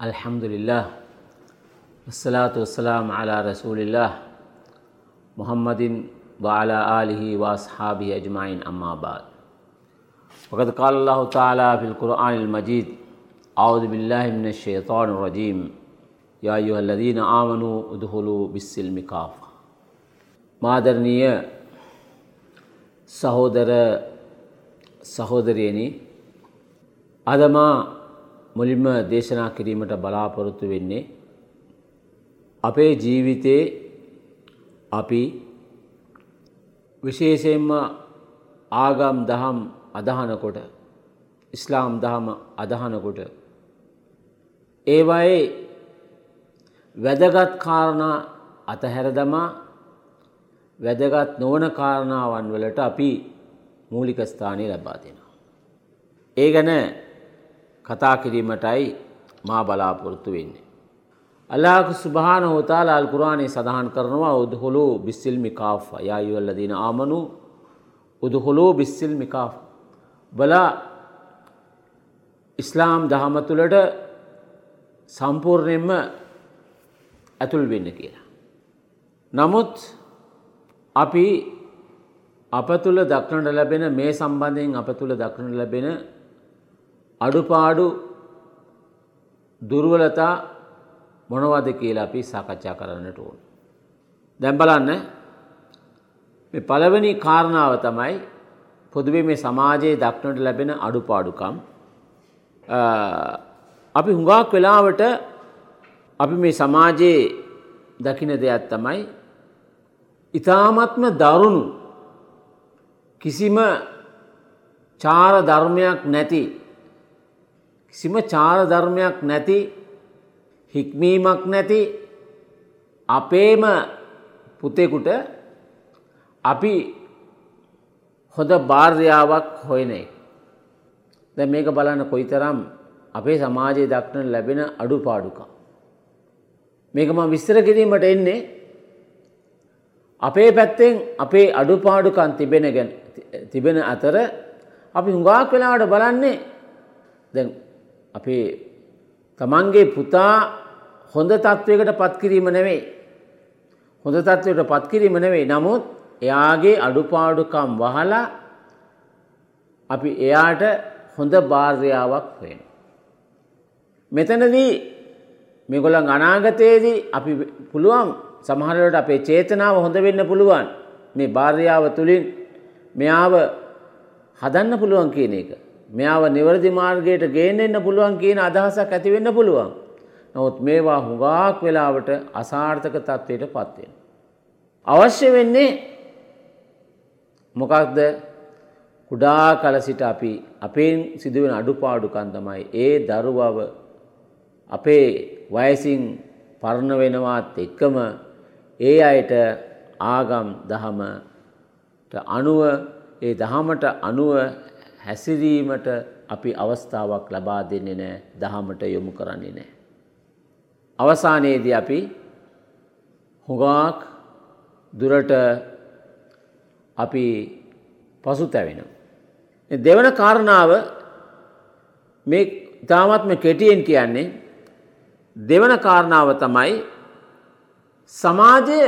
الحمد لله والصلاة والسلام على رسول الله محمد وعلى آله وأصحابه أجمعين أما بعد وقد قال الله تعالى في القرآن المجيد أعوذ بالله من الشيطان الرجيم يا أيها الذين آمنوا ادخلوا بالسلم كافة മാദരണീയ സഹോദര സഹോദരിയനി അഥമാ මුලින්ම දේශනා කිරීමට බලාපොරොත්තු වෙන්නේ අපේ ජීවිතයේ අපි විශේෂයෙන්ම ආගම් දහම් අදහනකොට ඉස්ලාම් දහම අදහනකොට ඒවයේ වැදගත් කාරණා අතහැර දමා වැදගත් නොවන කාරණාවන් වලට අපි මූලික ස්ථානය ලබා දෙනවා. ඒ ගැන කතා කිරීමටයි මා බලාපොරොත්තු වෙන්නේ. අල්ලාහ් සුබ්හාන හෝතාල අල් කුරානයේ සඳහන් කරනවා උද්හුලු බිස්සිල් මිකාෆ යා අයුහල්ලදීන ආමනු උද්හුලු බිස්සිල් මිකාෆ බලා ඉස්ලාම් දහම තුළට සම්පූර්ණයෙන්ම ඇතුල් වෙන්න කියලා. නමුත් අපි අප තුළ දක්නට ලැබෙන මේ සම්බන්ධයෙන් අප තුළ දක්නට ලැබෙන අඩුපාඩු දුර්වලතා මොනවද කියලා අපි සාකච්ඡා කරන්නට ඕන. දැම් බලන්න මේ පළවෙනි කාරණාව තමයි පොදුවේ මේ සමාජයේ දක්නට ලැබෙන අඩුපාඩුකම් අපි හුඟක් වෙලාවට අපි මේ සමාජයේ දකින දෙයක් තමයි ඉතාමත්ම දරුණු කිසිම චාර ධර්මයක් නැති කිසිම චාර ධර්මයක් නැති හික්මීමක් නැති අපේම පුතෙකුට අපි හොඳ භාර්යාවක් හොයන එක. දැ මේක බලන්න කොයිතරම් අපේ සමාජයේ දක්නට ලැබෙන අඩුපාඩුකම්. මේක ම විස්තර කිරීමට එන්නේ අපේ පැත්තෙන් අපේ අඩුපාඩුකන් තිබෙන ගැන තිබෙන අතර අපි හුඟාක් වෙලාවට බලන්නේ දැ අපේ තමන්ගේ පුතා හොඳ තත්ත්වයකට පත්කිරීම නෙවෙයි. හොඳ තත්ත්වයට පත්කිරීම නෙවෙයි නමුත් එයාගේ අඩුපාඩුකම් වහලා අපි එයාට හොඳ භාර්යාවක් වෙන. මෙතනදී මෙගොලන් අනාගතයේදී අපි පුළුවන් සමහරවට අපේ චේතනාව හොඳ වෙන්න පුළුවන් මේ භාර්යාව තුළින් මෙයාව හදන්න පුළුවන් කියන එක. මෙයාව නිවැරදි මාර්ගයට ගේන්න එන්න පුළුවන් කියන අදහසක් ඇතිවෙන්න පුළුවන්. නොත් මේවා හුඟාක් වෙලාවට අසාර්ථක තත්ත්වයට පත්වෙන. අවශ්‍ය වෙන්නේ මොකක්ද කුඩා කල සිට අපි අපෙන් සිදුවෙන අඩුපාඩුකන් තමයි ඒ දරුවව අපේ වයසින් පරණ වෙනවාත් එක්කම ඒ අයට ආගම් දහමට අනුව ඒ දහමට අනුව හැසිරීමට අපි අවස්ථාවක් ලබා දෙන්නේ නෑ දහමට යොමු කරන්නේ නෑ. අවසානයේදී අපි හුඟාක් දුරට අපි පසු තැවෙන. දෙවන කාරණාව මේ ඉතාමත්ම කෙටියෙන් කියන්නේ දෙවන කාරණාව තමයි සමාජය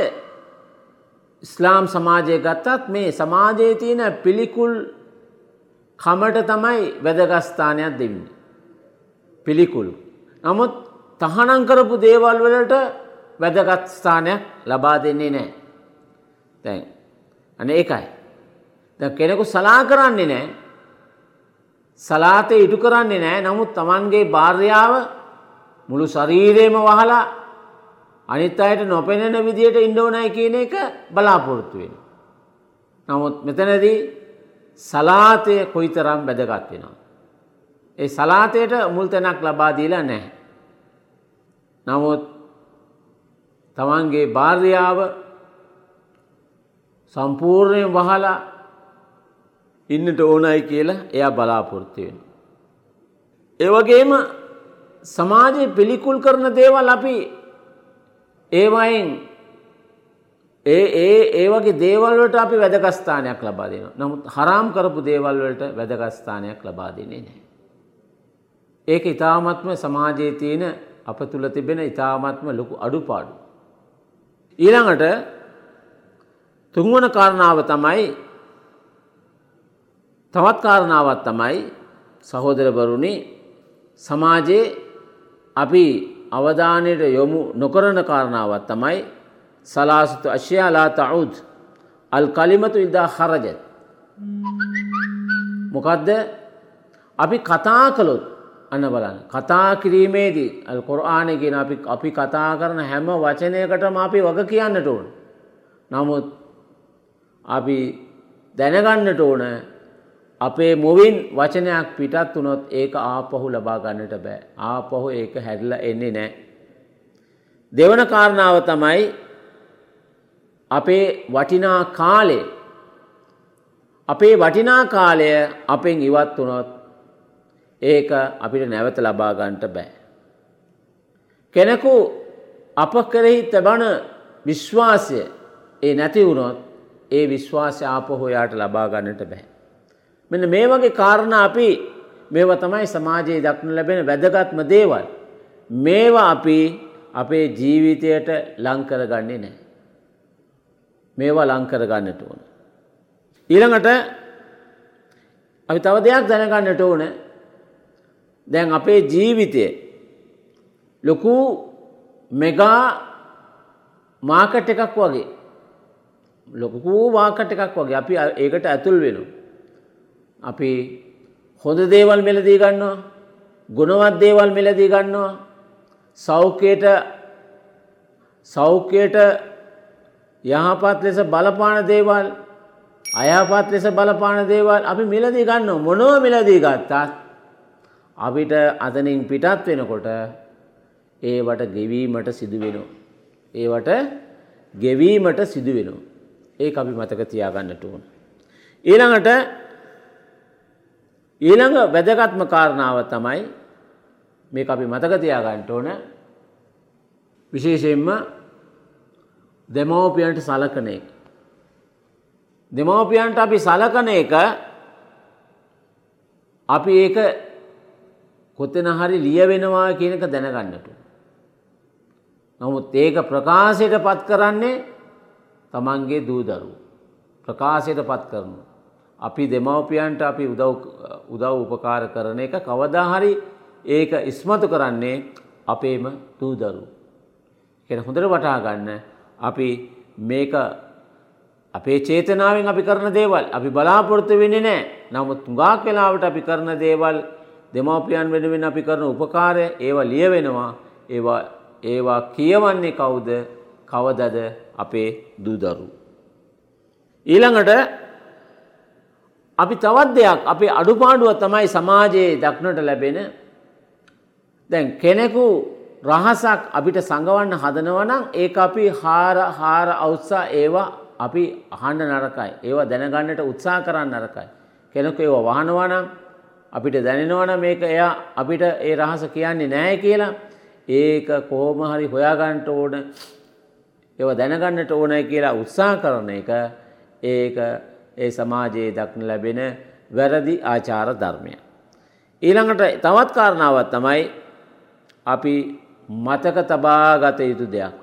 ඉස්ලාම් සමාජය ගත්තත් මේ සමාජයේ තියෙන පිළිකුල් කමට තමයි වැදගස්ථානයක් දෙන්න. පිළිකුළු. නමුත් තහනං කරපු දේවල් වලට වැදගත් ස්ථානයක් ලබා දෙන්නේ නෑ. දැන් අන ඒකයි. ද කෙනෙකු සලා කරන්නේ නෑ සලාතය ඉටු කරන්නේ නෑ නමුත් තමන්ගේ භාර්යාව මුළු ශරීරයම වහලා අනිත් අයට නොපෙනෙන විදියට ඉන්ඩෝනයි කියන එක බලාපොරොත්තු වෙන. නමුත් මෙතනදී සලාතය කොයිතරම් බැදගත් වෙනවා. ඒ සලාතයට මුල් තැනක් ලබා දීලා නැහැ. නමුත් තමන්ගේ භාර්යාව සම්පූර්ණයෙන් වහලා ඉන්නට ඕනයි කියලා එයා බලාපොරොත්තු වෙන. ඒවගේම සමාජය පිළිකුල් කරන දේවල් අපි ඒවයින් ඒ ඒ ඒවගේ දේවල්වලට අපි වැදගස්ථානයක් ලබා දෙන. නමුත් හරාම් කරපු දේවල්වලට වැදගස්ථානයක් ලබා දෙන්නේ නෑ. ඒක ඉතාමත්ම සමාජයේ තියෙන අප තුළ තිබෙන ඉතාමත්ම ලොකු අඩුපාඩු. ඊළඟට තුන්වන කාරණාව තමයි තවත් කාරණාවත් තමයි සහෝදරවරුණි සමාජයේ අපි අවධානයට යොමු නොකරන කාරණාවත් තමයි සලාසුතු අශ්‍යයාලා තවුද් අල් කලිමතු ඉදා හරජත්. මොකදද අපි කතා කළොත් අන්න බලන්න කතා කිරීමේදී අල් කොරආනයගෙන අපි අපි කතා කරන හැම වචනයකටම අපි වග කියන්නට ඕන. නමුත් අපි දැනගන්නට ඕන අපේ මුවින් වචනයක් පිටත් වනොත් ඒක ආපහු ලබා ගන්නට බෑ ආපහු ඒක හැඩල එන්නේ නෑ. දෙවන කාරණාව තමයි අපේ වටිනා කාලේ අපේ වටිනා කාලය අපෙන් ඉවත් වනොත් ඒක අපිට නැවත ලබා ගන්නට බෑ. කෙනෙකු අප කරෙහි තබන විශ්වාසය ඒ නැති වුණොත් ඒ විශ්වාසය ආපහු යාට ලබා ගන්නට බෑ. මෙන්න මේ වගේ කාරණ අපි මේව තමයි සමාජයේ දක්න ලැබෙන වැදගත්ම දේවල්. මේවා අපි අපේ ජීවිතයට ලංකර ගන්නේ නෑ. මේවා ලංකර ගන්නට ඕන. ඊළඟට අපි තව දෙයක් දැනගන්නට ඕන. දැන් අපේ ජීවිතය ලොකු මෙගා මාකට් එකක් වගේ. ලොකු වාකට එකක් වගේ. අපි ඒකට ඇතුල් වෙනවා. අපි හොඳ දේවල් මෙලදී ගන්නවා. ගුණවත් දේවල් මෙලදී ගන්නවා. සෞඛ්‍යයට සෞඛ්‍යයට යහපත් ලෙස බලපාන දේවල් අයහපත් ලෙස බලපාන දේවල් අපි මිලදී ගන්න මොනව මිලදී ගත්තත් අපිට අතනින් පිටත් වෙනකොට ඒවට ගෙවීමට සිදුවෙනවා. ඒවට ගෙවීමට සිදුවෙනවා. ඒ අපි මතක තියාගන්නට ඕන. ඊළඟට ඊළඟ වැදගත්ම කාරණාව තමයි මේ අපි මතක තියාගන්නට ඕන විශේෂයෙන්ම දෙමවපියන්ට සලකන එක. දෙමවපියන්ට අපි සලකන එක අපි ඒක කොතෙන හරි ලිය වෙනවා කියන එක දැනගන්නට. නමුත් ඒක ප්‍රකාශයට පත් කරන්නේ තමන්ගේ දූදරු. ප්‍රකාශයට පත් කරනු. අපි දෙමවපියන්ට අපි උදව් උපකාර කරන එක කවදාහරි ඒක ඉස්මතු කරන්නේ අපේම දූදරු. කෙන හොඳට වටා ගන්න අපි මේක අපේ චේතනාවෙන් අපි කරන දේවල් අපි බලාපොරොත්තු වෙන්නේ නෑ. නමුත් තුඟාක් වෙලාවට අපි කරන දේවල් දෙමවපියන් වෙනුවෙන් අපි කරන උපකාරය ඒවා ලිය වෙනවා ඒවා ඒවා කියවන්නේ කවුද? කවදද? අපේ දූදරු. ඊළඟට අපි තවත් දෙයක් අපේ අඩුපාඩුව තමයි සමාජයේ දක්නට ලැබෙන. දැන් කෙනෙකු රහසක් අපිට සඟවන්න හදනවනම් ඒ අපි හාර හාර අවුත්සා ඒවා අපි අහන්න නරකයි ඒවා දැනගන්නට උත්සා කරන්න නරකයි. කෙනෙකු ඒවා වහනවනම් අපිට දැනෙනවන මේක එයා අපිට ඒ රහස කියන්නේ නෑ කියලා ඒක කොහොම හරි හොයාගන්නට ඕන ඒව දැනගන්නට ඕනය කියලා උත්සා කරන එක ඒක ඒ සමාජයේ දක්න ලැබෙන වැරදි ආචාර ධර්මය. ඊළඟට තවත් කාරණාවත් තමයි අපි මතක තබා ගත යුතු දෙයක්.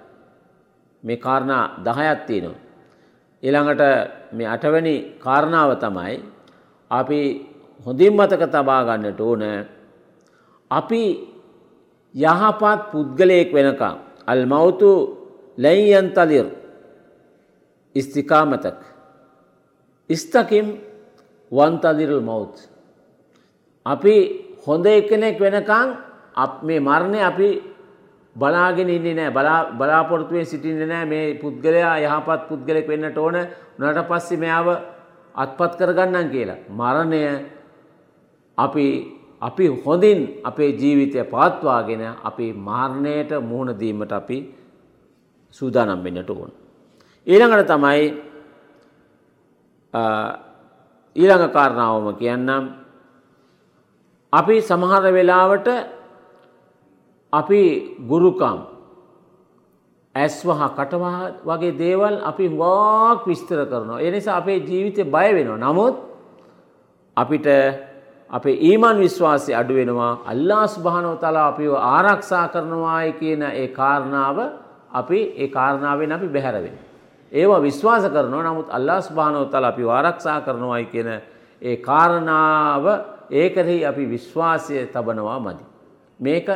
මේ කාරණා දහයක් තියෙනවා. ඊළඟට මේ අටවැනි කාරණාව තමයි අපි හොඳින් මතක තබා ගන්නට ඕන අපි යහපත් පුද්ගලයෙක් වෙනකම් අල් මවුතු ලැයියන්තලිර් ඉස්තිකාමතක් ඉස්තකිම් වන්තදිරල් මෞත් අපි හොඳ එකනෙක් වෙනකං අප මේ මරණය අපි බලාගෙන ඉන්නේ නෑ බලාපොරතුවෙන් සිටින්න නෑ මේ පුද්ගලයා යහපත් පුද්ගලෙක් වෙන්නට ඕන නට පස්සෙ මෙයාව අත්පත් කරගන්නන් කියලා. මරණය අපි අපි හොඳින් අපේ ජීවිතය පවත්වාගෙන අපි මාරණයට මුහුණදීමට අපි සූදානම් වෙන්නට ඕන. ඊළඟට තමයි ඊළඟ කාරණාවම කියන්නම් අපි සමහර වෙලාවට අපි ගුරුකම් ඇස්වහ කටවහ වගේ දේවල් අපි වාක් විස්තර කරනවා. එනිසා අපේ ජීවිතය බය වෙනවා. නමුත් අපිට අපේ ඊමන් විශ්වාසය අඩුවෙනවා අල්ලා ස්භානව තලා අපිව ආරක්ෂා කරනවායි කියන ඒ කාරණාව අපි ඒ කාරණාවෙන් අපි බැහැරවෙන. ඒවා විශ්වාස කරනවා නමුත් අල්ලා ස්භානව තල අපි ආරක්ෂා කරනවායි කියන ඒ කාරණාව ඒකරෙහි අපි විශ්වාසය තබනවා මදි. මේක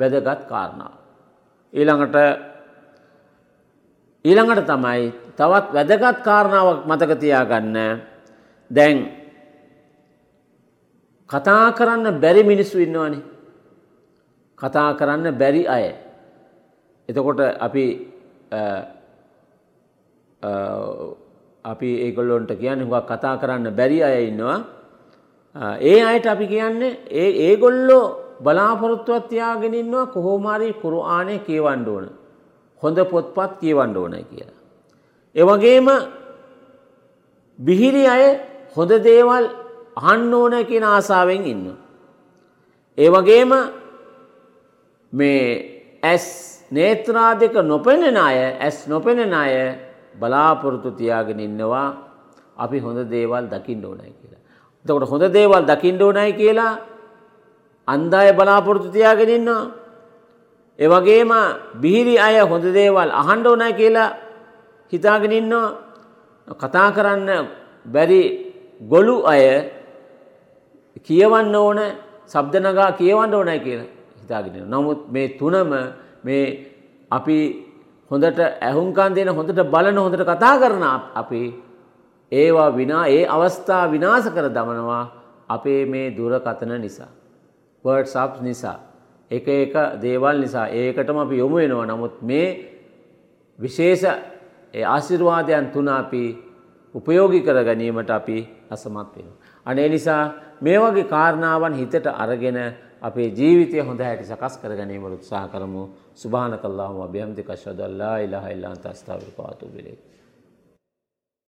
වැදගත් කාරණාව. ඊළඟට ඊළඟට තමයි තවත් වැදගත් කාරණාවක් මතකතියා ගන්න දැන් කතා කරන්න බැරි මිනිස්සු ඉන්නවනේ. කතා කරන්න බැරි අය. එතකොට අපි අපි ඒගොල්ලොන්ට කියන්න හුවක් කතා කරන්න බැරි අය ඉන්නවා. ඒ අයට අපි කියන්නේ ඒ ඒගොල්ලෝ බලාපොරොත්තුවත් තියාගෙනන්නවා කොහෝමාරී කුරුආනය කියවන්ඩ ඕන. හොඳ පොත්පත් කියවන්ඩ ඕන කියලා. එවගේම බිහිරි අය හොඳ දේවල් අහන්න ඕන කියන ආසාාවෙන් ඉන්න. ඒ වගේම මේ ඇස් නේත්‍රා දෙක නොපෙනෙන අය ඇස් නොපෙනෙන අය බලාපොරොත්තු තියාගෙන ඉන්නවා අපි හොඳ දේවල් දකිින් ඕනයි කියලා. තකොට හොඳ දේවල් දකිින්ඩ ඕනයි කියලා අන්දාය බලාපොරොත්තු තියාගෙන ඉන්නවා. එවගේම බිහිරි අය හොඳ දේවල් අහන්ඩ ඕනයි කියලා හිතාගෙන ඉන්නවා කතා කරන්න බැරි ගොලු අය කියවන්න ඕන සබ්දනගා කියවන්න ඕනයි කියලා හිතාගෙන. නමුත් මේ තුනම මේ අපි හොඳට ඇහුන්කන් දෙන හොඳට බලන හොඳට කතා කරන අපි ඒවා විනා ඒ අවස්ථා විනාස කර දමනවා අපේ මේ දුරකතන නිසා. වර්ඩ්සප් නිසා. එක එක දේවල් නිසා ඒකටම අපි යොමු වෙනවා නමුත් මේ විශේෂ ආශිර්වාදයන් තුන අපි උපයෝගි කර ගැනීමට අපි අසමත් වෙනවා. අනේ නිසා මේ වගේ කාරණාවන් හිතට අරගෙන අපේ ජීවිතය හොඳ හැටි සකස් කර ගැනීමට උත්සාහ කරමු සුභාන කල්ලාහම අභ්‍යම්ති කශ්වදල්ලා ඉලහ ඉල්ලාන්ත අස්ථාවිර පාතු බිලේ.